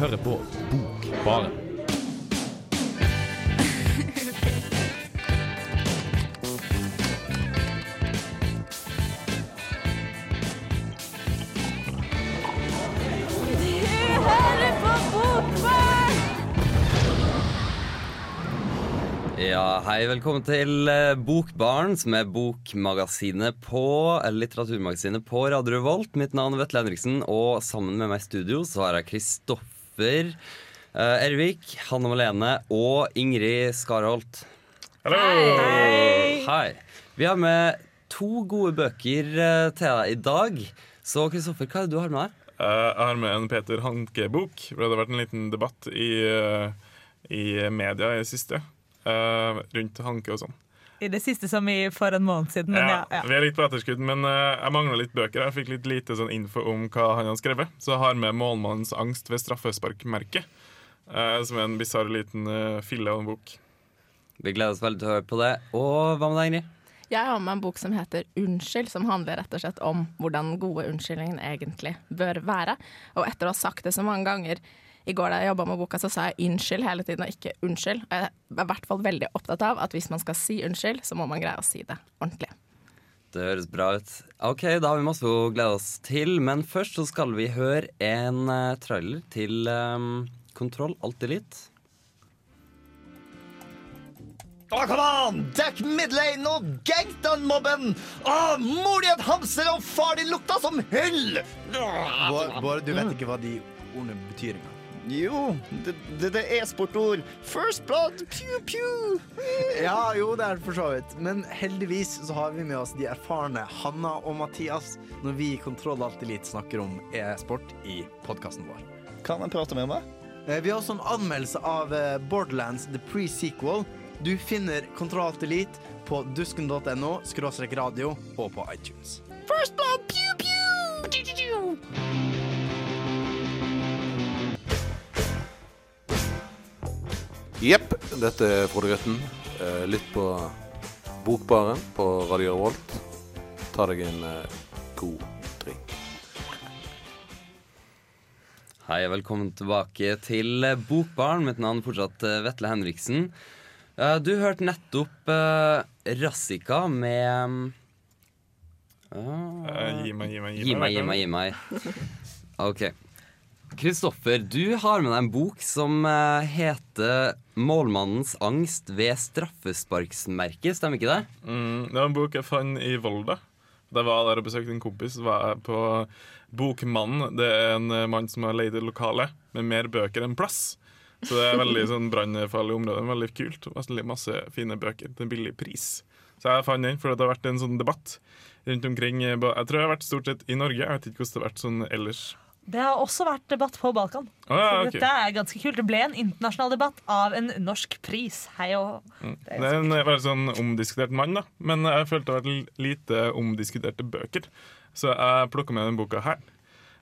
hører på Bokbaren. Ja, hei, velkommen til Bokbaren, Bokbarn, som er bokmagasinet på litteraturmagasinet på Radio Revolt. Mitt navn er Vetle Henriksen, og sammen med meg i studio så har jeg Kristoffer eh, Ervik, Hanne Malene og Ingrid Skarholt. Hallo! Hei. Vi har med to gode bøker uh, til deg i dag. Så Kristoffer, hva er det du har med deg? Uh, Jeg har med en Peter Hanke-bok. For det hadde vært en liten debatt i, eh, i media i det siste eh, rundt Hanke og sånn. I det siste som i for en måned siden. Men ja, ja. Vi er litt på etterskudd, men uh, jeg mangla litt bøker. Jeg fikk litt lite sånn info om hva han har skrevet. Så jeg har med 'Målmannens angst ved straffesparkmerket', uh, som er en bisarr liten uh, fille av en bok. Vi gleder oss veldig til å høre på det. Og hva med deg, Ingrid? Jeg har med en bok som heter 'Unnskyld', som handler rett og slett om hvordan gode unnskyldninger egentlig bør være. Og etter å ha sagt det så mange ganger i går da jeg jobba med boka, så sa jeg 'unnskyld' hele tiden, og ikke 'unnskyld'. Og Jeg er i hvert fall veldig opptatt av at hvis man skal si unnskyld, så må man greie å si det ordentlig. Det høres bra ut. Ok, Da har vi masse å glede oss til. Men først så skal vi høre en eh, trailer til um, Kontroll alltid litt. Å, kom an! Dekk midlane og gank den mobben! Å, mor di et hamster og far din lukta som hyll! Bård, Bård, du vet ikke hva de ordene betyr engang. Jo, det, det, det er sportord. First blood, pew, pew. Ja, jo, det er det for så vidt. Men heldigvis så har vi med oss de erfarne Hanna og Mathias når vi i Kontroll Alt Elite snakker om e-sport i podkasten vår. Kan jeg prate med meg? Eh, Vi har også en anmeldelse av eh, Borderlands The Pre-Sequel. Du finner Kontroll Alt Elite på dusken.no, skråstrek radio og på iTunes. First blood, pew, pew. Pew, pew, pew. Jepp, dette er Frode Grøtten. Eh, Lytt på Bokbaren på Radio Revolt. Ta deg en eh, god drink. Hei, og velkommen tilbake til Bokbaren. Mitt navn er fortsatt eh, Vetle Henriksen. Eh, Du hørte nettopp eh, Rassika med ah, Eh, gi meg, gi meg, Gi meg, gi meg, gi meg. OK. Kristoffer, du har med deg en bok som eh, heter 'Målmannens angst ved straffesparksmerket'. Stemmer ikke det? Mm, det var en bok jeg fant i Volda. Da jeg var der og besøkte en kompis, var jeg på Bokmannen. Det er en eh, mann som har leid et lokale med mer bøker enn plass. Så det er veldig sånn brannfarlig område. Veldig kult. Veldig masse fine bøker til en billig pris. Så jeg fant den, for det har vært en sånn debatt rundt omkring. eh, Jeg tror jeg har vært stort sett i Norge. Jeg vet ikke hvordan det har vært sånn ellers. Det har også vært debatt på Balkan. Oh, ja, Så. Dette er ganske kult. Det ble en internasjonal debatt av en norsk pris. Hei og Det er en veldig sånn omdiskutert mann, da. Men jeg følte det har vært lite omdiskuterte bøker. Så jeg plukka med denne boka her.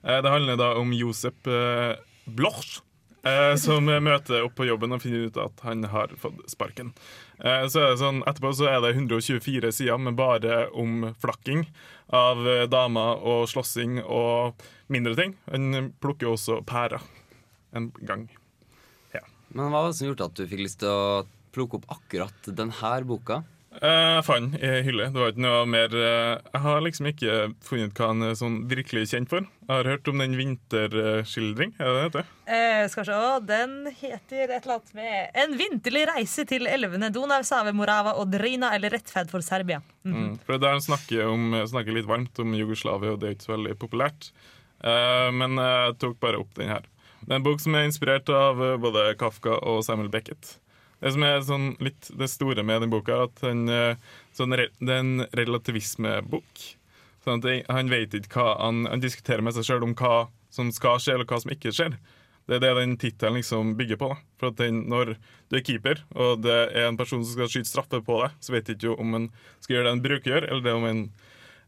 Eh, Det handler da om Josep eh, Bloch. eh, Som møter opp på jobben og finner ut at han har fått sparken. Eh, Så er det sånn, Etterpå så er det 124 sider med bare om flakking av eh, damer og slåssing og mindre ting. Han plukker også pærer en gang. Men hva var det som gjorde at du fikk lyst til å plukke opp akkurat denne boka? Eh, Jeg fant den i hylle. Det var ikke noe mer eh, Jeg har liksom ikke funnet ut hva han er sånn virkelig kjent for. Jeg har hørt om den vinterskildring. Er det det heter? eh, Skal se. Den heter et eller annet med 'En vinterlig reise til elvene Donau, Save, Morava og Drina', eller 'Rettferd for Serbia'. Mm. For Der han snakker, om, snakker litt varmt om Jugoslavia, og det er ikke så veldig populært. Eh, men jeg tok bare opp den her. Det er en bok som er inspirert av eh, både Kafka og Samuel Beckett. Det som er sånn litt det store med den boka, er at den, eh, sånn, det er en relativismebok. Sånn han vet ikke hva han, han diskuterer med seg sjøl om hva som skal skje, eller hva som ikke skjer. Det er det den tittelen liksom bygger på. Da. For at den, Når du er keeper, og det er en person som skal skyte straffe på deg, så vet du ikke om en skal gjøre det en bruker gjør, eller det om en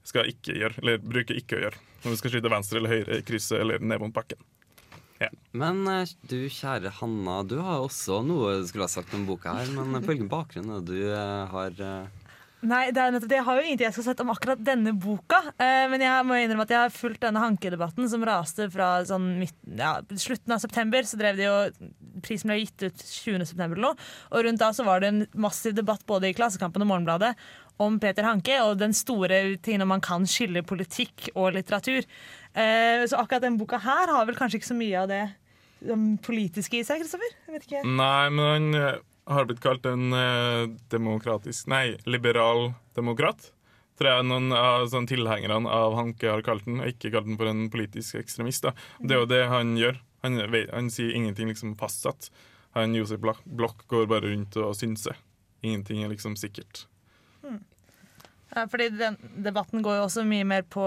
skal ikke gjøre, eller bruker ikke å gjøre. Om du skal skyte venstre eller høyre i krysset eller ned mot bakken. Men eh, du kjære Hanna, du har også noe du skulle ha sagt om boka her. Men på hvilken bakgrunn er det du eh, har eh, Nei, det er nettopp det. Jeg har jo ingenting jeg skal sette om akkurat denne boka. Eh, men jeg må innrømme at jeg har fulgt denne hankedebatten som raste fra sånn midt, ja, slutten av september. Så drev de jo Prisen ble gitt ut 20. september eller noe. Og rundt da så var det en massiv debatt både i Klassekampen og Morgenbladet om Peter Hanke og den store tingen om man kan skille politikk og litteratur. Eh, så akkurat denne boka her har vel kanskje ikke så mye av det politiske i seg, Kristoffer? Nei, men han eh, har blitt kalt en eh, demokratisk Nei, liberal demokrat. Tror jeg noen av sånn, tilhengerne av Hanke har kalt den, og ikke kalt den for en politisk ekstremist. Da. Det er jo det han gjør. Han, han sier ingenting liksom fastsatt. Han Josef Blok Blokk går bare rundt og synser. Ingenting er liksom sikkert. Ja, fordi den debatten går jo også mye mer på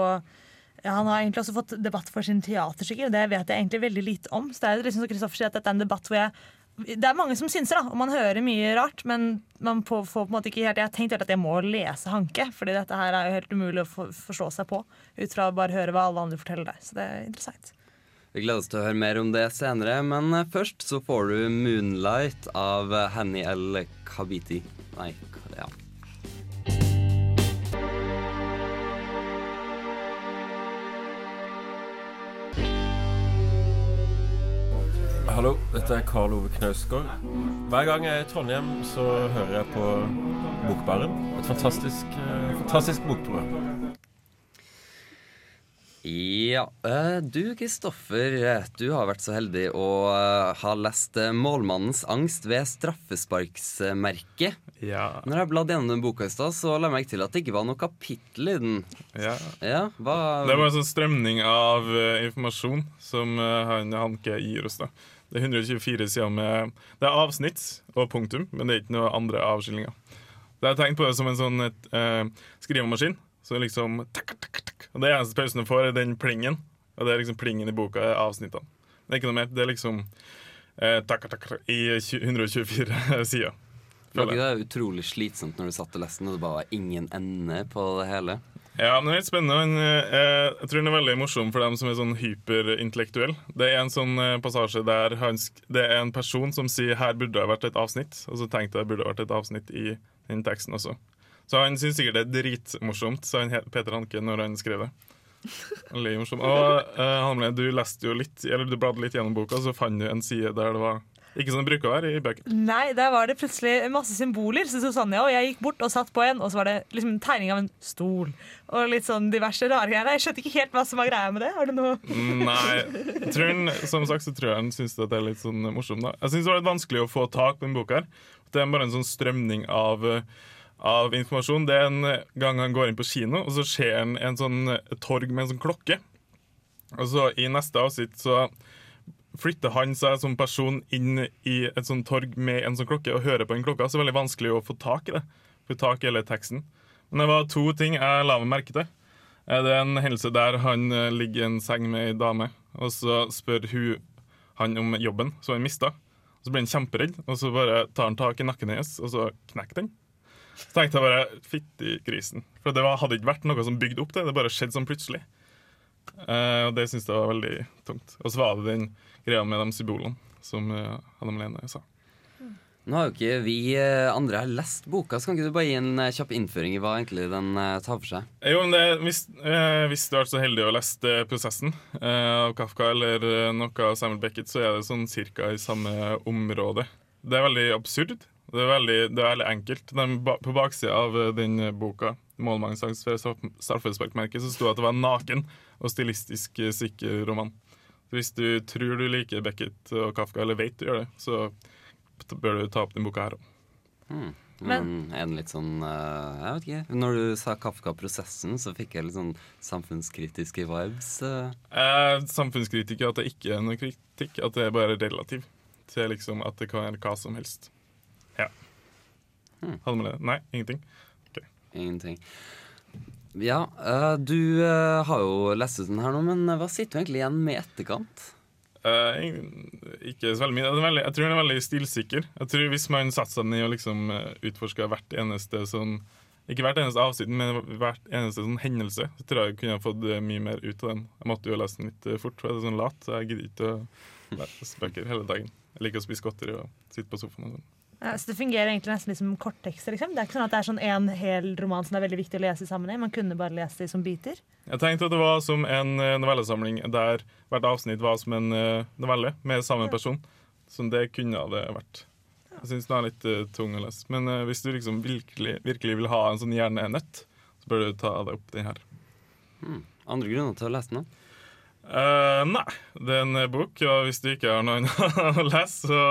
ja, Han har egentlig også fått debatt for sin teaterstykker, det vet jeg egentlig veldig lite om. Så det er liksom som Kristoffer sier, at dette er en debatt hvor jeg det er mange som synser, da, og man hører mye rart, men man får, på en måte ikke helt Jeg har tenkt helt at jeg må lese Hanke, fordi dette her er jo helt umulig å for, forstå seg på ut fra å bare høre hva alle andre forteller deg. Så det er interessant. Vi gleder oss til å høre mer om det senere, men eh, først så får du 'Moonlight' av Henny L. Kabiti. Nei, ja. Hallo, dette er Karl Ove Knausgård. Hver gang jeg er i Trondheim, så hører jeg på Bokbaren. Et fantastisk, eh, fantastisk bokprogram. Ja, eh, du Kristoffer, eh, du har vært så heldig å ha lest 'Målmannens angst' ved straffesparksmerket. Ja. Når jeg bladde gjennom den boka i stad, så la jeg merke til at det ikke var noe kapittel i den. ja. Ja, hva Det var en sånn strømning av informasjon som han Hanke gir oss. da. Det er 124 sider med Det er avsnitt og punktum, men det er ikke noe andre avskillinger. Det er tegn på det som en sånn et, eh, skrivemaskin. Så liksom takk, takk, takk. Og Det eneste pausen du får, er den plingen. Og det er liksom plingen i boka er avsnittene. Det er ikke noe mer. Det er liksom eh, takk, takk, i 124 sider. Var er det utrolig slitsomt når du satt og leste og det bare var ingen ende på det hele? Ja, men det er litt spennende. men eh, jeg tror den er veldig morsom for dem som er sånn hyperintellektuelle. Det er en sånn eh, passasje der det er en person som sier 'her burde det vært et avsnitt', og så tenkte jeg det burde vært et avsnitt i den teksten også. Så han syns sikkert det er dritmorsomt, sa Peter Hanke når han skrev det. Veldig morsomt. Og eh, Hamle, du leste jo litt, eller du bladde litt gjennom boka, så fant du en side der det var ikke som det bruker å være i bøker. Nei, der var det plutselig masse symboler. Så Susanne og jeg gikk bort og satt på en, og så var det liksom en tegning av en stol. Og litt sånn diverse rare greier. Jeg skjønte ikke helt hva som var greia med det. Har du noe Nei. Jeg tror han, som sagt så tror jeg han syns det er litt sånn morsomt. da. Jeg syns det var litt vanskelig å få tak på denne boka. Det er bare en sånn strømning av, av informasjon. Det er en gang han går inn på kino, og så ser han en sånn torg med en sånn klokke. Og så i neste avsnitt så flytter han seg som person inn i et sånt torg med en sånn klokke og hører på den klokka. Så er det veldig vanskelig å få tak i det. Få tak i hele teksten. Men det var to ting jeg la meg merke til. Eh, Det er en hendelse der han eh, ligger i en seng med ei dame, og så spør hun han om jobben som han mista. Så blir han kjemperedd, og så bare tar han tak i nakken hennes, og så knekker den. Så tenkte jeg bare fytti grisen. For det var, hadde ikke vært noe som bygde opp det. Det bare skjedde sånn plutselig. Eh, og det syntes jeg var veldig tungt. Og så var det den greia med de symbolene, som Adam Lene sa. Nå har jo ikke vi eh, andre her lest boka, så kan ikke du bare gi en eh, kjapp innføring i hva egentlig den eh, tar for seg? Jo, men det, hvis, eh, hvis du er så heldig å lese eh, prosessen eh, av Kafka eller eh, noe av Samuel Beckett, så er det sånn cirka i samme område. Det er veldig absurd. Det er veldig, det er veldig enkelt. Den, på baksida av eh, den boka, 'Målmannens angst for straff- straffesparkmerket', så sto det at det var en naken og stilistisk eh, sikker roman. Hvis du tror du liker Beckett og Kafka, eller vet du gjør det, så bør du ta opp den boka her òg. Hmm. Men- Men er den litt sånn eh, Jeg vet ikke. Når du sa Kafka-prosessen, så fikk jeg litt sånn samfunnskritiske vibes. eh. samfunnskritikk samfunnskritiker at det ikke er noe kritikk, at det er bare relativ til liksom at det kan være hva som helst. Ja. Hmm. Hadde med det? Nei, ingenting. Ingenting. Ja, eh, du eh, har jo lest ut den her nå, men eh, hva sitter du egentlig igjen med etterkant? Eh, ikke så veldig mye. Veldig, jeg tror den er veldig stilsikker. Jeg tror Hvis man satte seg ned og liksom utforske utforska hvert eneste sånn Ikke hvert eneste avsnitt, men hvert eneste sånn hendelse, så tror jeg jeg kunne fått eh, mye mer ut av den. Jeg måtte jo lese den litt eh, fort, for jeg er sånn lat, så jeg gidder ikke å lese bøker hele dagen. Jeg liker å spise godteri og sitte på sofaen. og sånn. Ja, så det fungerer egentlig nesten som korttekster. Liksom. Det er ikke sånn at det er sånn en hel roman som det er veldig viktig å lese i sammenheng. Man kunne bare lese det som biter. Jeg tenkte at det var som en eh, novellesamling der hvert avsnitt var som en eh, novelle med samme person. Så det kunne det vært. Jeg syns den er litt uh, tung å lese. Men uh, hvis du liksom virkelig, virkelig vil ha en sånn hjernenøtt, så bør du ta deg opp den her. Andre grunner til å lese den? da? Eh, nei, det er en eh, bok, og hvis du ikke har noen å lese, så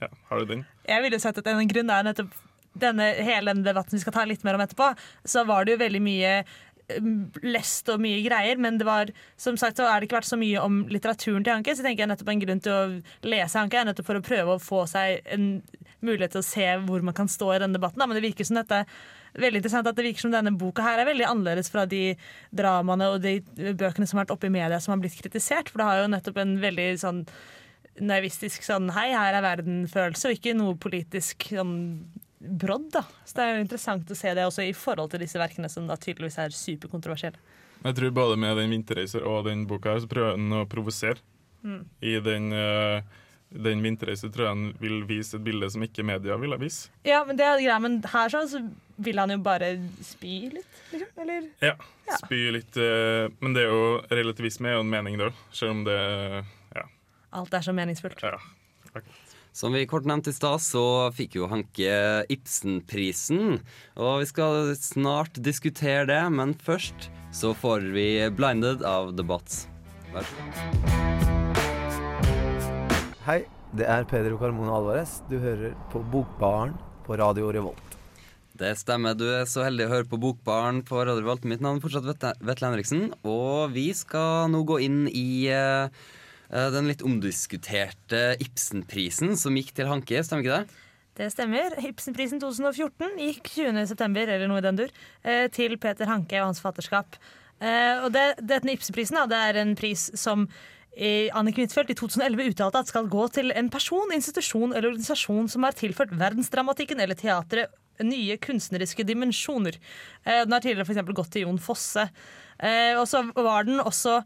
ja, har du den. Jeg ville sagt at en grunn er nettopp denne, hele denne debatten vi skal ta litt mer om etterpå, så var det jo veldig mye um, lest og mye greier, men det var, som sagt så er det ikke vært så mye om litteraturen til Hanke, så tenker jeg nettopp en grunn til å lese Hanke er nettopp for å prøve å få seg en mulighet til å se hvor man kan stå i denne debatten. Men det virker som dette veldig interessant at det virker som denne boka her er veldig annerledes fra de dramaene og de bøkene som har vært oppe i media som har blitt kritisert, for det har jo nettopp en veldig sånn naivistisk sånn hei, her er verden-følelse, og ikke noe politisk sånn brodd, da. Så det er jo interessant å se det også i forhold til disse verkene som da tydeligvis er superkontroversielle. Jeg tror både med den 'Vinterreiser' og den boka her, så prøver han å provosere. Mm. I den, uh, den 'Vinterreiser' tror jeg han vil vise et bilde som ikke media ville vise. Ja, men det er greia, men her sånn, så vil han jo bare spy litt, liksom. Eller Ja, Ja. spy litt. Uh, men det er jo relativisme er jo en mening, da. Selv om det Ja. Alt er så meningsfullt. ja. Som vi kort nevnte i stad, så fikk jo Hanke Ibsenprisen. Og vi skal snart diskutere det, men først så får vi 'Blinded' av The Bots. Vær så god. Hei, det er Pedro Carmona Alvarez. Du hører på Bokbaren på Radio Revolt. Det stemmer. Du er så heldig å høre på Bokbaren på Radio Revolt. Mitt navn er fortsatt Vetle Henriksen, og vi skal nå gå inn i eh, den litt omdiskuterte Ibsenprisen som gikk til Hanke, stemmer ikke det? Det stemmer. Ibsenprisen 2014 gikk 20.9., eller noe i den dur, eh, til Peter Hanke og hans fatterskap. Eh, Og det, denne Ibsenprisen da, det er en pris som eh, Anniken Huitfeldt i 2011 uttalte at skal gå til en person, institusjon eller organisasjon som har tilført verdensdramatikken eller teatret nye kunstneriske dimensjoner. Eh, Den har tidligere eksempel gått til Jon Fosse. Eh, Og så var den også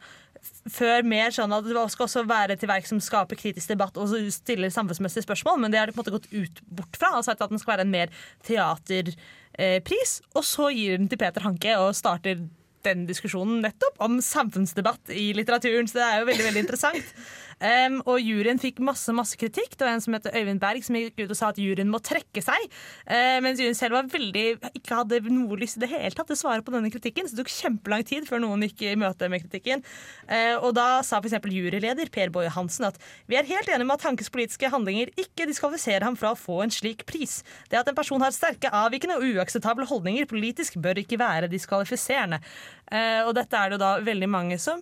før mer sånn at det skal også være til verk som skaper kritisk debatt og stiller samfunnsmessige spørsmål, men det har de på en måte gått ut bort fra og sagt at den skal være en mer teaterpris. Og så gir den til Peter Hanke og starter den diskusjonen nettopp om samfunnsdebatt i litteraturen. Så det er jo veldig veldig interessant. Em, og juryen fikk masse masse kritikk. Det var en som heter Øyvind Berg som gikk ut og sa at juryen må trekke seg. Uh, mens juryen selv var veldig ikke hadde noe lyst i det hele tatt til å svare på denne kritikken. Så det tok kjempelang tid før noen gikk i møte med kritikken. Uh, og da sa f.eks. juryleder Per Boje Hansen at vi er helt enige med at Hankes politiske handlinger ikke diskvalifiserer ham fra å få en slik pris. Det at en person har sterke, avvikende og uakseptable holdninger politisk, bør ikke være diskvalifiserende. Uh, og dette er det da veldig mange som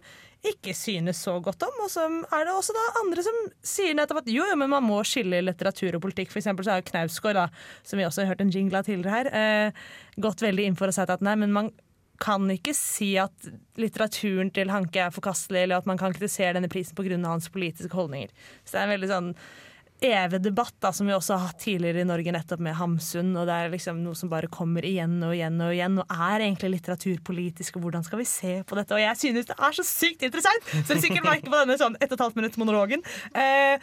ikke synes så godt om. Og så er det også da andre som sier nettopp at jo, jo, men man må skille litteratur og politikk. For eksempel så er jo Knausgård, som vi også har hørt en jingle av tidligere her, eh, gått veldig inn for å si at nei, men man kan ikke si at litteraturen til Hanke er forkastelig, eller at man kan kritisere denne prisen pga. hans politiske holdninger. Så det er en veldig sånn evig debatt da, som vi også har hatt tidligere i Norge, nettopp med Hamsun. og Det er liksom noe som bare kommer igjen og igjen og igjen, og er egentlig litteraturpolitisk. og Hvordan skal vi se på dette? Og jeg synes det er så sykt interessant! Så dere sikkert merker på denne sånn ett og et halvt minutt monologen. Eh,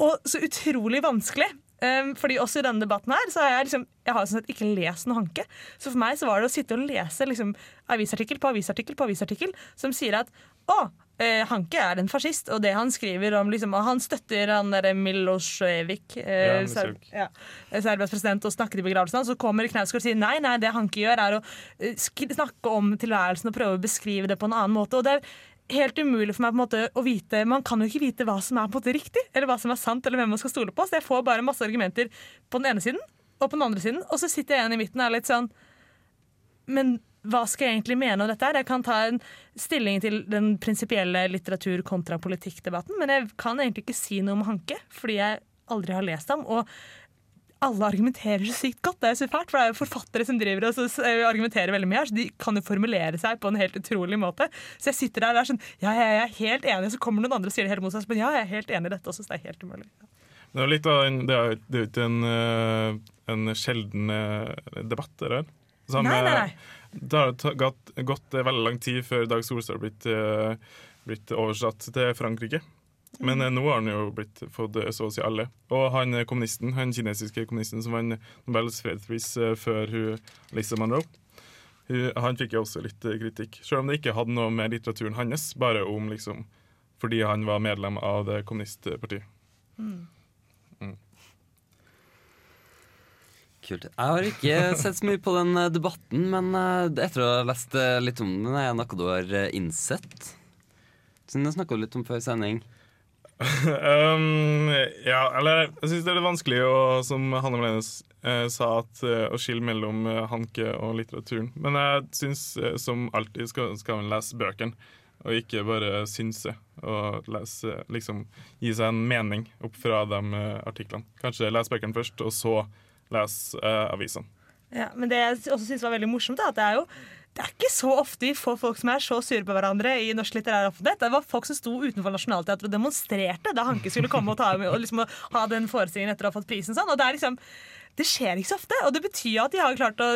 og så utrolig vanskelig. Um, fordi også i denne debatten her Så har jeg liksom Jeg har sånn sett ikke lest noe Hanke. Så for meg så var det å sitte og lese liksom, avisartikkel på avisartikkel på avisartikkel som sier at å, eh, Hanke er en fascist, og det han skriver om liksom, Han støtter han derre Milosevic, eh, Ja, Ser- ja, Serbias president, og snakker i begravelsen hans. Så kommer Knausgård og sier nei, nei, det Hanke gjør, er å eh, snakke om tilværelsen og prøve å beskrive det på en annen måte. Og det er helt umulig for meg på en måte å vite Man kan jo ikke vite hva som er på en måte riktig, eller hva som er sant, eller hvem man skal stole på. Så jeg får bare masse argumenter på den ene siden og på den andre siden, og så sitter jeg igjen i midten og er litt sånn Men hva skal jeg egentlig mene om dette? her? Jeg kan ta en stilling til den prinsipielle litteratur kontra politikk-debatten, men jeg kan egentlig ikke si noe om Hanke, fordi jeg aldri har lest ham. og alle argumenterer så sykt godt. Det er jo så fælt, for det er jo forfattere som driver og så argumenterer veldig mye her, så de kan jo formulere seg på en helt utrolig måte. Så jeg sitter der og er sånn Ja, jeg er helt enig, så kommer noen andre og sier det helt motsatt. Men ja, jeg er helt enig i dette også, så det er helt umulig. En, det er jo ikke en, eh, en sjelden eh, debatt, det der. Som, Nei, nei, eh, nei. Det har gått, gått eh, veldig lang tid før Dag Solstad har blitt, eh, blitt oversatt til Frankrike. Men eh, nå har han jo blitt fått så å si alle. Og han kommunisten, han kinesiske kommunisten som vant Nobels fredspris før hun, Lisa Monroe, hun, han fikk jo også litt kritikk. Selv om det ikke hadde noe med litteraturen hans, bare om liksom fordi han var medlem av det kommunistpartiet. Kult. Jeg har ikke sett så mye på den eh, debatten, men eh, etter å ha lest eh, litt om den, er det noe du har innsett? Siden du snakka litt om før sending. um, ja, eller jeg syns det er litt vanskelig å, som Hanne Melenes eh, sa, at, å skille mellom Hanke og litteraturen. Men jeg syns som alltid skal, skal man lese bøkene, og ikke bare synse. Og lese, liksom, gi seg en mening opp fra de artiklene. Kanskje lese bøkene først, og så lese uh, avisen. Ja, men det jeg også synes var veldig morsomt, er at det er jo det er ikke så ofte vi får folk som er så sure på hverandre i norsk litterær offentlighet. Det var folk som sto utenfor Nationaltheatret og demonstrerte da Hanke skulle komme og, ta, og liksom, ha den forestillingen etter å ha fått prisen. Sånn. Og det er liksom det skjer ikke så ofte, og det betyr at de har klart å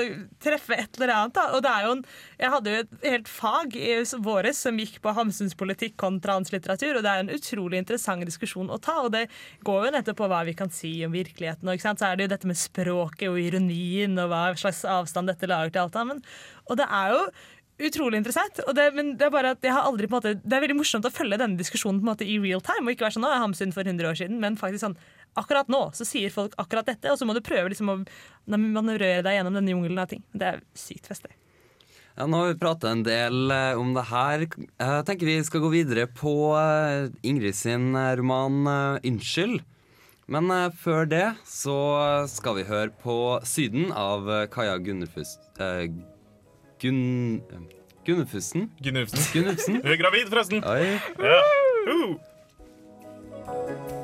treffe et eller annet. Da. Og det er jo en, jeg hadde jo et helt fag i våres som gikk på Hamsuns politikk kontra hans litteratur, og det er en utrolig interessant diskusjon å ta. Og det går jo nettopp på hva vi kan si om virkeligheten. Og så er det jo dette med språket og ironien og hva slags avstand dette lager til alt sammen. Og det er jo utrolig interessant. Det, men det er bare at jeg har aldri på en måte Det er veldig morsomt å følge denne diskusjonen på en måte i real time, og ikke være sånn 'Nå er Hamsun for 100 år siden', men faktisk sånn Akkurat nå så sier folk akkurat dette, og så må du prøve liksom å manøvrere deg gjennom denne jungelen av ting. Det er sykt festlig. Ja, nå har vi pratet en del eh, om det her. Jeg tenker vi skal gå videre på eh, Ingrid sin eh, roman 'Unnskyld'. Men før det så skal vi høre på 'Syden' av Kaja Gunnefus... eh, Gunn... Gunnufsen. Gunnufsen? Hun er gravid, forresten! Oi. Ja. Uh.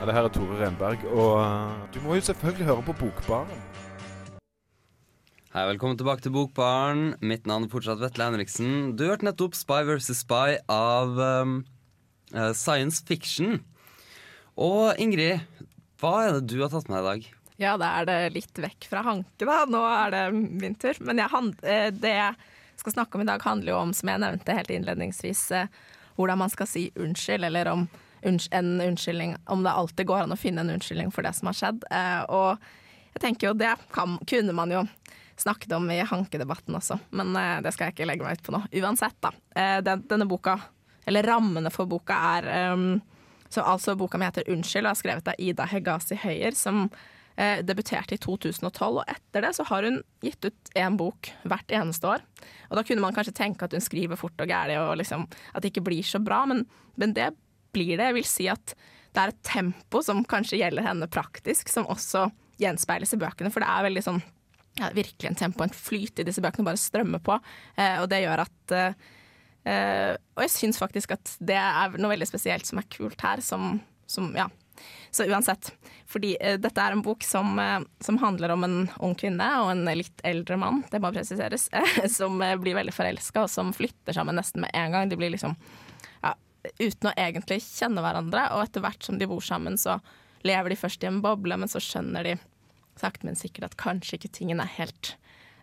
Ja, det her er Tore Renberg, og eh, du må jo selvfølgelig høre på Bokbaren. Hei, velkommen tilbake til Bokbaren. Mitt navn er fortsatt Vetle Henriksen. Du hørte nettopp Spy vs. Spy av um, uh, Science Fiction. Og Ingrid, hva er det du har tatt med i dag? Ja, da er det litt vekk fra Hanke, da. Nå er det min tur. Men jeg, eh, det jeg skal snakke om i dag, handler jo om, som jeg nevnte helt innledningsvis, hvordan man skal si unnskyld, eller om en unnskyldning Om det alltid går an å finne en unnskyldning for det som har skjedd. Eh, Og jeg tenker jo det kan, kunne man jo snakket om i Hanke-debatten også, men eh, det skal jeg ikke legge meg ut på nå. Uansett, da. Eh, den, denne boka, eller rammene for boka, er um, så altså boka mi heter 'Unnskyld' og er skrevet av Ida Hegazi Høyer, som eh, debuterte i 2012. Og etter det så har hun gitt ut én bok hvert eneste år. Og da kunne man kanskje tenke at hun skriver fort og gæli og liksom, at det ikke blir så bra, men, men det blir det. Jeg vil si at det er et tempo som kanskje gjelder henne praktisk, som også gjenspeiles i bøkene. For det er veldig sånn ja, virkelig en tempo, en flyt i disse bøkene, bare strømmer på. Eh, og det gjør at eh, eh, Og jeg syns faktisk at det er noe veldig spesielt som er kult her, som, som ja. Så uansett. Fordi eh, dette er en bok som, eh, som handler om en ung kvinne og en litt eldre mann, det må presiseres, som eh, blir veldig forelska, og som flytter sammen nesten med en gang. De blir liksom uten å egentlig kjenne hverandre, og etter hvert som de bor sammen, så lever de først i en boble, men så skjønner de sakte, men sikkert at kanskje ikke tingene er helt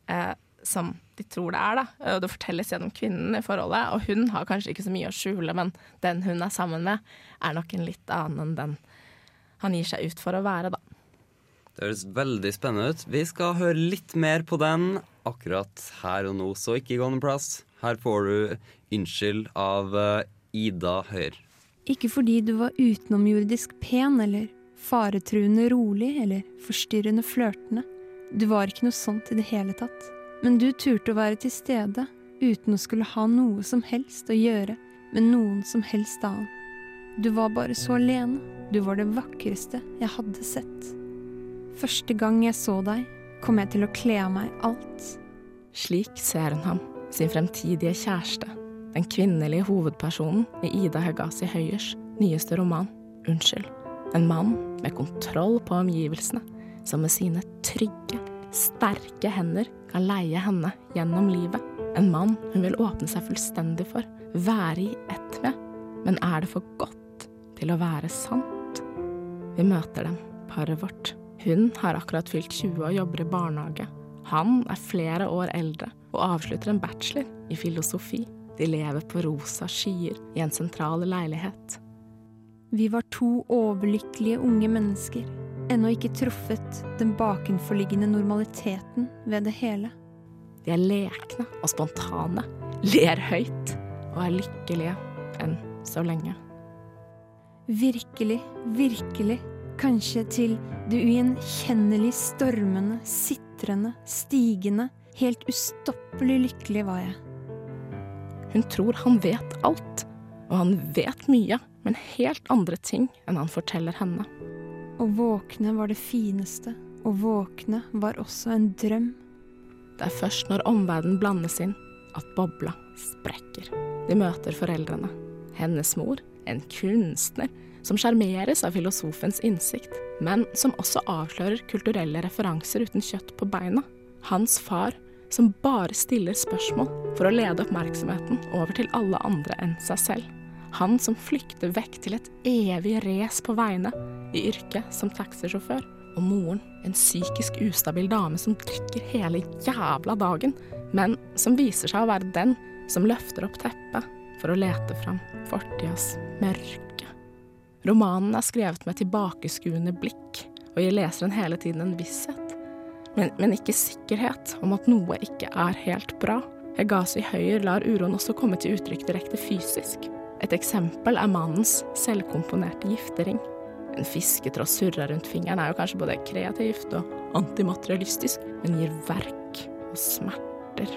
eh, som de tror det er. da. Og det fortelles gjennom kvinnen i forholdet, og hun har kanskje ikke så mye å skjule, men den hun er sammen med, er nok en litt annen enn den han gir seg ut for å være, da. Det høres veldig spennende ut. Vi skal høre litt mer på den akkurat her og nå, så ikke gå noen plass. Her får du 'Unnskyld' av eh, Ida Høyer. Ikke fordi du var utenomjordisk pen eller faretruende rolig eller forstyrrende flørtende. Du var ikke noe sånt i det hele tatt. Men du turte å være til stede uten å skulle ha noe som helst å gjøre med noen som helst annen. Du var bare så alene. Du var det vakreste jeg hadde sett. Første gang jeg så deg, kom jeg til å kle av meg alt. Slik ser hun ham, sin fremtidige kjæreste. Den kvinnelige hovedpersonen i Ida Hegazi Høyers nyeste roman, Unnskyld. En mann med kontroll på omgivelsene, som med sine trygge, sterke hender kan leie henne gjennom livet. En mann hun vil åpne seg fullstendig for, være i ett med. Men er det for godt til å være sant? Vi møter dem, paret vårt. Hun har akkurat fylt 20 og jobber i barnehage. Han er flere år eldre og avslutter en bachelor i filosofi. De lever på rosa skyer i en sentral leilighet. Vi var to overlykkelige unge mennesker, ennå ikke truffet den bakenforliggende normaliteten ved det hele. De er lekne og spontane, ler høyt og er lykkelige enn så lenge. Virkelig, virkelig, kanskje til det ugjenkjennelig stormende, sitrende, stigende, helt ustoppelig lykkelig var jeg. Hun tror han vet alt, og han vet mye, men helt andre ting enn han forteller henne. Å våkne var det fineste, å våkne var også en drøm. Det er først når omverdenen blandes inn, at bobla sprekker. De møter foreldrene. Hennes mor, en kunstner, som sjarmeres av filosofens innsikt, men som også avslører kulturelle referanser uten kjøtt på beina. Hans far, som bare stiller spørsmål for å lede oppmerksomheten over til alle andre enn seg selv. Han som flykter vekk til et evig race på veiene i yrket som taxisjåfør. Og moren, en psykisk ustabil dame som drikker hele jævla dagen, men som viser seg å være den som løfter opp teppet for å lete fram fortidas mørke. Romanen er skrevet med tilbakeskuende blikk og gir leseren hele tiden en visshet, men, men ikke sikkerhet om at noe ikke er helt bra. Hegasi Høyer lar uroen også komme til uttrykk direkte fysisk. Et eksempel er mannens selvkomponerte giftering. En fisketråd surra rundt fingeren er jo kanskje både kreativt og antimaterialistisk, men gir verk og smerter.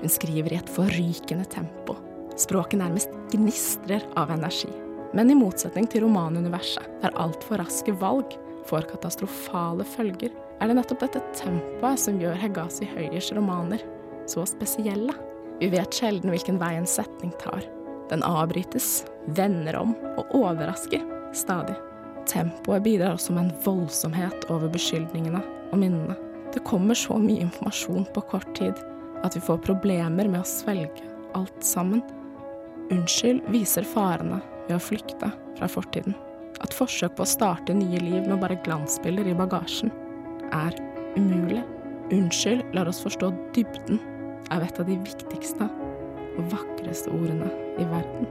Hun skriver i et forrykende tempo. Språket nærmest gnistrer av energi. Men i motsetning til romanuniverset, der altfor raske valg får katastrofale følger, er det nettopp dette tempoet som gjør Hegazi Høyers romaner så spesielle. Vi vet sjelden hvilken vei en setning tar. Den avbrytes, vender om og overrasker stadig. Tempoet bidrar også med en voldsomhet over beskyldningene og minnene. Det kommer så mye informasjon på kort tid at vi får problemer med å svelge alt sammen. Unnskyld viser farene ved å flykte fra fortiden. At forsøk på å starte nye liv med bare glansbilder i bagasjen er umulig. Unnskyld lar oss forstå dybden av et av de viktigste og vakreste ordene i verden.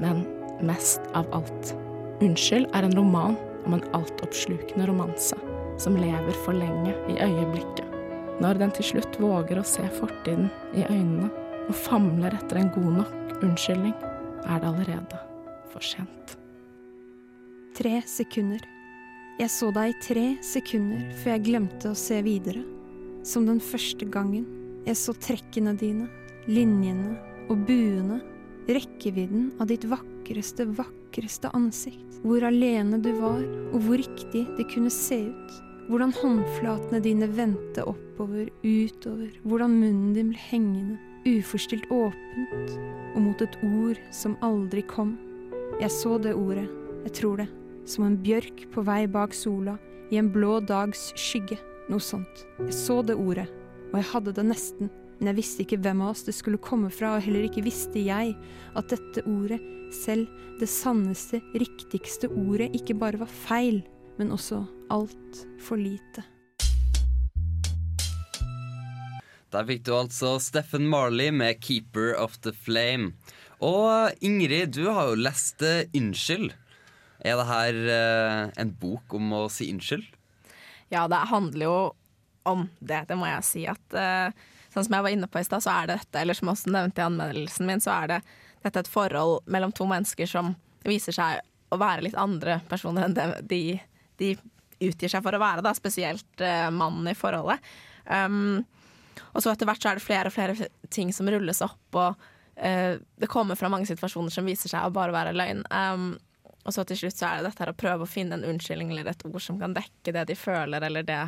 Men mest av alt. Unnskyld er en roman om en altoppslukende romanse som lever for lenge i øyeblikket. Når den til slutt våger å se fortiden i øynene og famler etter en god nok unnskyldning, er det allerede for sent. Tre sekunder. Jeg så deg i tre sekunder før jeg glemte å se videre. Som den første gangen. Jeg så trekkene dine, linjene og buene. Rekkevidden av ditt vakreste, vakreste ansikt. Hvor alene du var, og hvor riktig det kunne se ut. Hvordan håndflatene dine vendte oppover, utover. Hvordan munnen din ble hengende, uforstilt åpent, og mot et ord som aldri kom. Jeg så det ordet, jeg tror det, som en bjørk på vei bak sola, i en blå dags skygge, noe sånt. Jeg så det ordet, og jeg hadde det nesten, men jeg visste ikke hvem av oss det skulle komme fra, og heller ikke visste jeg at dette ordet, selv det sanneste, riktigste ordet, ikke bare var feil, men også altfor lite. Der fikk du altså Steffen Marley med 'Keeper of the Flame'. Og Ingrid, du har jo lest uh, 'Unnskyld'. Er det her uh, en bok om å si unnskyld? Ja, det handler jo om det, det må jeg si. At uh, sånn som jeg var inne på i stad, så er det dette, eller som også nevnte i anmeldelsen min, så er det dette et forhold mellom to mennesker som viser seg å være litt andre personer enn det de, de utgir seg for å være, da, spesielt mannen i forholdet. Um, og så etter hvert så er det flere og flere ting som rulles opp, og uh, det kommer fra mange situasjoner som viser seg å bare være løgn. Um, og så til slutt så er det dette her å prøve å finne en unnskyldning eller et ord som kan dekke det de føler, eller det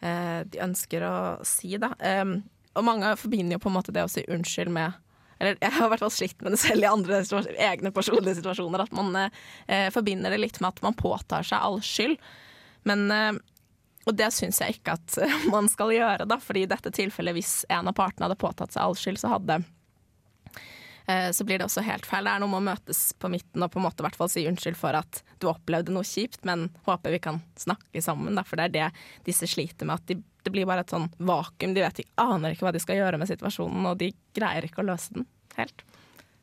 eh, de ønsker å si, da. Um, og mange forbinder jo på en måte det å si unnskyld med eller jeg har i hvert fall slitt med det selv i andre egne personlige situasjoner. At man eh, forbinder det litt med at man påtar seg all skyld. Men og det syns jeg ikke at man skal gjøre, da, fordi i dette tilfellet, hvis en av partene hadde påtatt seg all skyld, så hadde så blir det også helt feil. Det er noe med å møtes på midten og på en måte hvert fall si unnskyld for at du opplevde noe kjipt, men håper vi kan snakke sammen, da, for det er det disse sliter med. At de, det blir bare et sånn vakuum. De vet de aner ikke hva de skal gjøre med situasjonen, og de greier ikke å løse den, helt.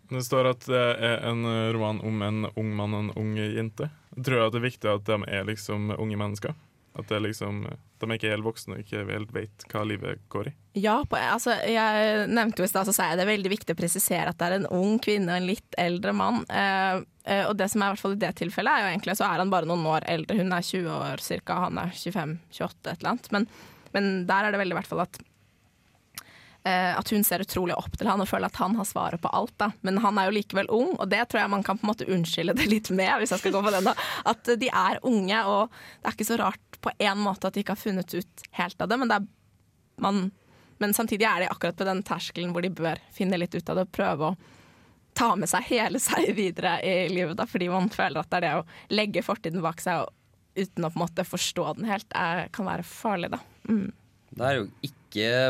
Det står at det er en roman om en ung mann og en ung jente. Tror jeg at det er viktig at de er liksom unge mennesker? At det liksom, de er ikke helt voksne og ikke helt vet hva livet går i? Ja, på, altså, jeg nevnte jo i stad, så sa jeg det er veldig viktig å presisere at det er en ung kvinne og en litt eldre mann. Eh, eh, og det som er i hvert fall i det tilfellet, er jo egentlig så er han bare noen år eldre. Hun er 20 år cirka, han er 25-28, et eller annet. Men, men der er det veldig i hvert fall at at hun ser utrolig opp til han og føler at han har svaret på alt. Da. Men han er jo likevel ung, og det tror jeg man kan på en måte unnskylde det litt med. hvis jeg skal gå på den da. At de er unge, og det er ikke så rart på en måte at de ikke har funnet ut helt av det. Men, det er, man, men samtidig er de akkurat på den terskelen hvor de bør finne litt ut av det og prøve å ta med seg hele seg videre i livet. Da, fordi man føler at det er det å legge fortiden bak seg og, uten å på en måte forstå den helt, er, kan være farlig. da. Mm. Det er jo ikke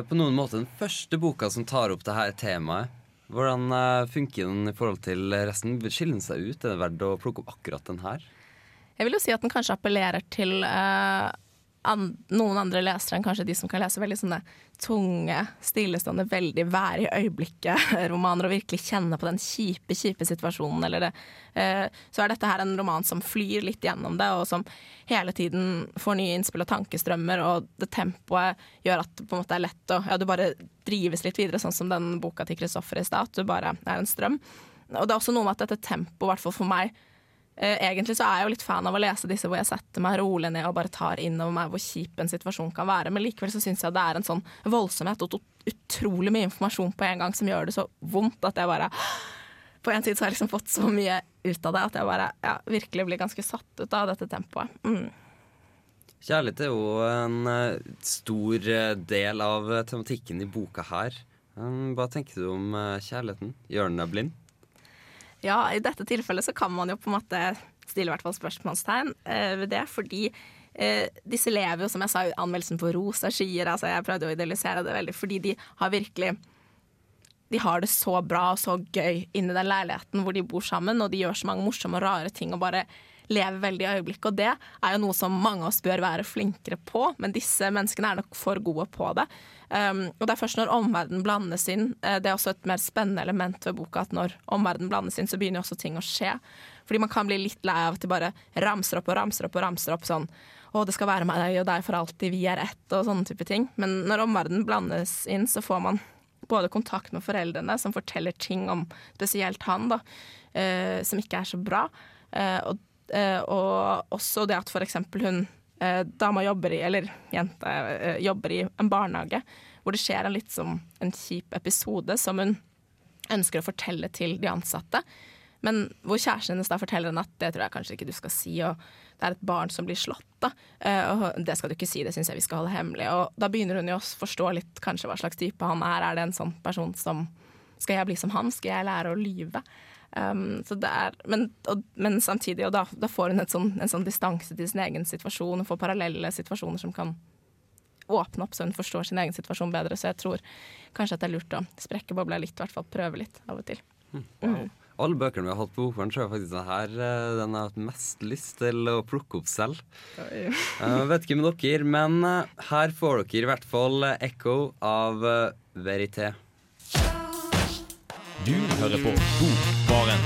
på noen måte den første boka som tar opp det her temaet. Hvordan uh, funker den i forhold til resten? Skiller den seg ut? Er det verdt å plukke opp akkurat den her? Jeg vil jo si at den kanskje appellerer til uh, an noen andre lesere enn kanskje de som kan lese veldig sånne tunge, stillestående, veldig være i øyeblikket-romaner og virkelig kjenne på den kjipe, kjipe situasjonen. Eller det. Uh, så er dette her en roman som flyr litt gjennom det, og som hele tiden får nye innspill og tankestrømmer, og det tempoet gjør at det på en måte er lett å Ja, du bare drives litt videre, sånn som den boka til Kristoffer i stad, at du bare er en strøm. Og det er også noe med at dette tempoet, i hvert fall for meg, Eh, egentlig så er jeg jo litt fan av å lese disse hvor jeg setter meg rolig ned og bare tar inn over meg hvor kjip en situasjon kan være, men likevel så syns jeg det er en sånn voldsomhet og utrolig mye informasjon på en gang som gjør det så vondt at jeg bare På en tid så har jeg liksom fått så mye ut av det at jeg bare ja, virkelig blir ganske satt ut av dette tempoet. Mm. Kjærlighet er jo en uh, stor uh, del av tematikken i boka her. Um, hva tenker du om kjærligheten? Gjør den deg blind? Ja, i dette tilfellet så kan man jo på en måte stille i hvert fall spørsmålstegn ved det, fordi disse lever jo, som jeg sa i anmeldelsen, på rosa skyer. Altså, jeg prøvde å idealisere det veldig, fordi de har virkelig de har det så bra og så gøy inni den leiligheten hvor de bor sammen, og de gjør så mange morsomme og rare ting og bare lever veldig i øyeblikket. Og det er jo noe som mange av oss bør være flinkere på, men disse menneskene er nok for gode på det. Um, og det er først når omverdenen blandes inn, uh, det er også et mer spennende element ved boka, at når omverdenen blandes inn, så begynner også ting å skje. Fordi man kan bli litt lei av at de bare ramser opp og ramser opp og ramser opp sånn å, det skal være meg og deg for alltid, vi er ett, og sånne type ting. Men når omverdenen blandes inn, så får man både kontakt med foreldrene, som forteller ting om spesielt han, da, eh, som ikke er så bra. Eh, og, eh, og, også det at f.eks. hun eh, dama jobber i, eller jente eh, jobber i en barnehage, hvor det skjer en litt som en kjip episode som hun ønsker å fortelle til de ansatte. Men hvor kjæresten hennes da forteller henne at det tror jeg kanskje ikke du skal si, og det er et barn som blir slått, da. Eh, og det skal du ikke si, det syns jeg vi skal holde hemmelig. Og da begynner hun jo å forstå litt kanskje hva slags type han er. Er det en sånn person som Skal jeg bli som han? Skal jeg lære å lyve? Um, er, men, og, men, samtidig, og da, da får hun sånn, en sånn distanse til sin egen situasjon, og får parallelle situasjoner som kan åpne opp så hun forstår sin egen situasjon bedre. Så jeg tror kanskje at det er lurt å sprekke bobla litt, i hvert fall prøve litt av og til. Hm. Mm alle bøkene vi har hatt på Bokbarn, tror jeg faktisk den her eh, den har hatt mest lyst til å plukke opp selv. Jeg uh, vet ikke med dere, men uh, her får dere i hvert fall ekko av Verité. Du hører på Bokbaren.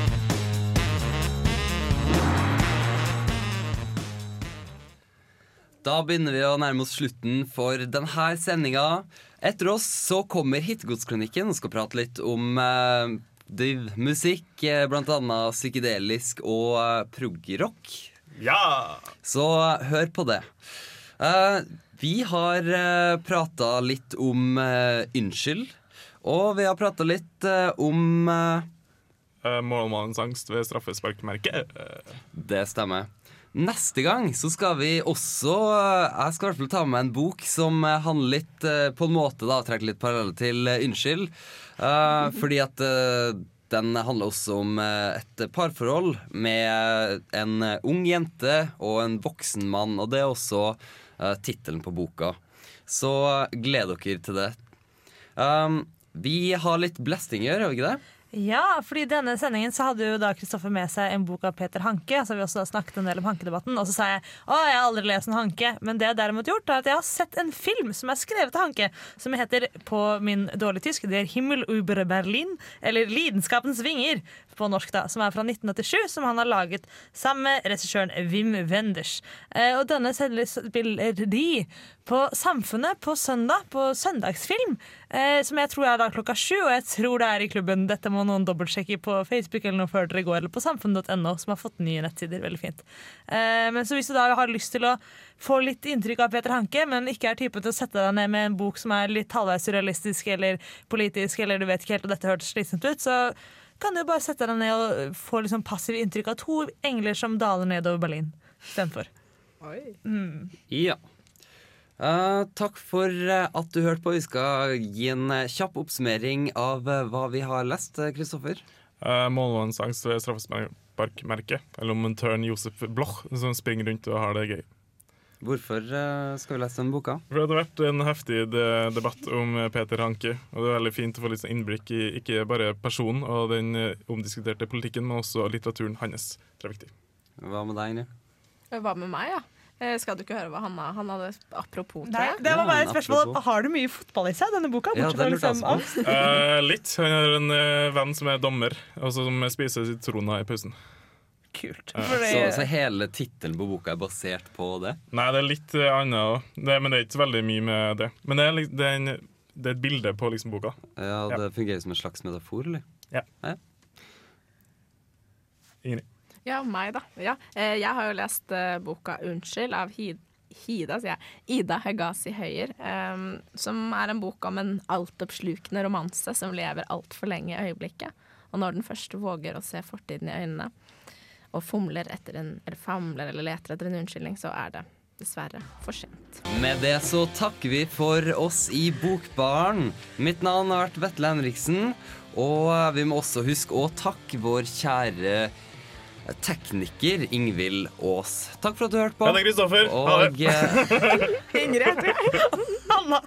Da begynner vi å nærme oss slutten for denne sendinga. Etter oss så kommer Hittegodsklinikken og skal prate litt om eh, div musikk, eh, blant annet psykedelisk og eh, prog-rock. Ja! Så uh, hør på det. Eh, vi har eh, prata litt om eh, Unnskyld, og vi har prata litt om Målmannens angst ved straffesparkmerket. Det stemmer. Neste gang så skal vi også Jeg skal i hvert fall ta med en bok som handler litt på en måte da, trekker litt paralleller til Unnskyld. Fordi at den handler også om et parforhold med en ung jente og en voksen mann. Og det er også tittelen på boka. Så gled dere til det. Um, vi har litt blæsting gjør, har vi ikke det? Ja, fordi i denne sendingen så hadde jo da Kristoffer med seg en bok av Peter Hanke. Så vi også da snakket en del om Hanke-debatten. Og så sa jeg å, jeg har aldri lest en Hanke. Men det jeg derimot gjort, er at jeg har sett en film som er skrevet av Hanke, som heter på min dårlige tysk det er Himmel über Berlin, eller Lidenskapens vinger på norsk, da, som er fra 1987, som han har laget sammen med regissøren Wim Wenders. Eh, og denne de på Samfunnet på søndag, på søndagsfilm, eh, som jeg tror er da klokka sju, og jeg tror det er i klubben. Dette må noen dobbeltsjekke på Facebook eller noe før dere går, eller på samfunnet.no, som har fått nye nettsider. Veldig fint. Eh, men så hvis du da har lyst til å få litt inntrykk av Peter Hanke, men ikke er typen til å sette deg ned med en bok som er litt halvveis surrealistisk eller politisk, eller du vet ikke helt, og dette hørtes slitsomt ut, så kan du bare sette deg ned og få liksom passiv inntrykk av to engler som daler nedover Berlin istedenfor. Mm. Ja. Eh, takk for eh, at du hørte på. Vi skal gi en eh, kjapp oppsummering av hva vi har lest, Kristoffer. Uh, Målmannsangst ved straffesparkmerket. Eller om en tørn Josef Bloch som springer rundt og har det gøy. Hvorfor uh, skal vi lese den boka? For Det har vært en heftig de debatt om Peter Hanke. Og det er veldig fint å få litt sånn innblikk i ikke bare personen og den omdiskuterte politikken, men også litteraturen hans. Det er viktig. Hva med deg, Ingrid? Hva med meg, ja? Eh, Skal du ikke høre hva han, han hadde apropos, til? Nei, det var bare et spørsmål. Har du mye fotball i seg, denne boka? Ja, det liksom? Eh, litt. Han har en uh, venn som er dommer, og som spiser sitroner i pausen. Kult. Ja. Fordi, Så, så hele tittelen på boka er basert på det? Nei, det er litt annet òg. Men det er ikke veldig mye med det. Men det er, det er, en, det er et bilde på liksom boka. Ja, Det fungerer som en slags metafor, eller? Ja. Ingrid. Ja, meg, da. Ja. eh, Jeg har jo lest eh, boka 'Unnskyld' av Hid Hida, sier jeg. Ida Hegazi Høyer. eh, som er en bok om en altoppslukende romanse som lever altfor lenge i øyeblikket. Og når den første våger å se fortiden i øynene, og fomler etter en, eller famler eller leter etter en unnskyldning, så er det dessverre for sent. Med det så takker vi for oss i Bokbaren. Mitt navn har vært Vetle Henriksen, og vi må også huske å takke vår kjære tekniker Ingvild Aas. Takk for at du hørte på. Ja, det er Kristoffer. Og eh, Ingrid heter jeg. Anna.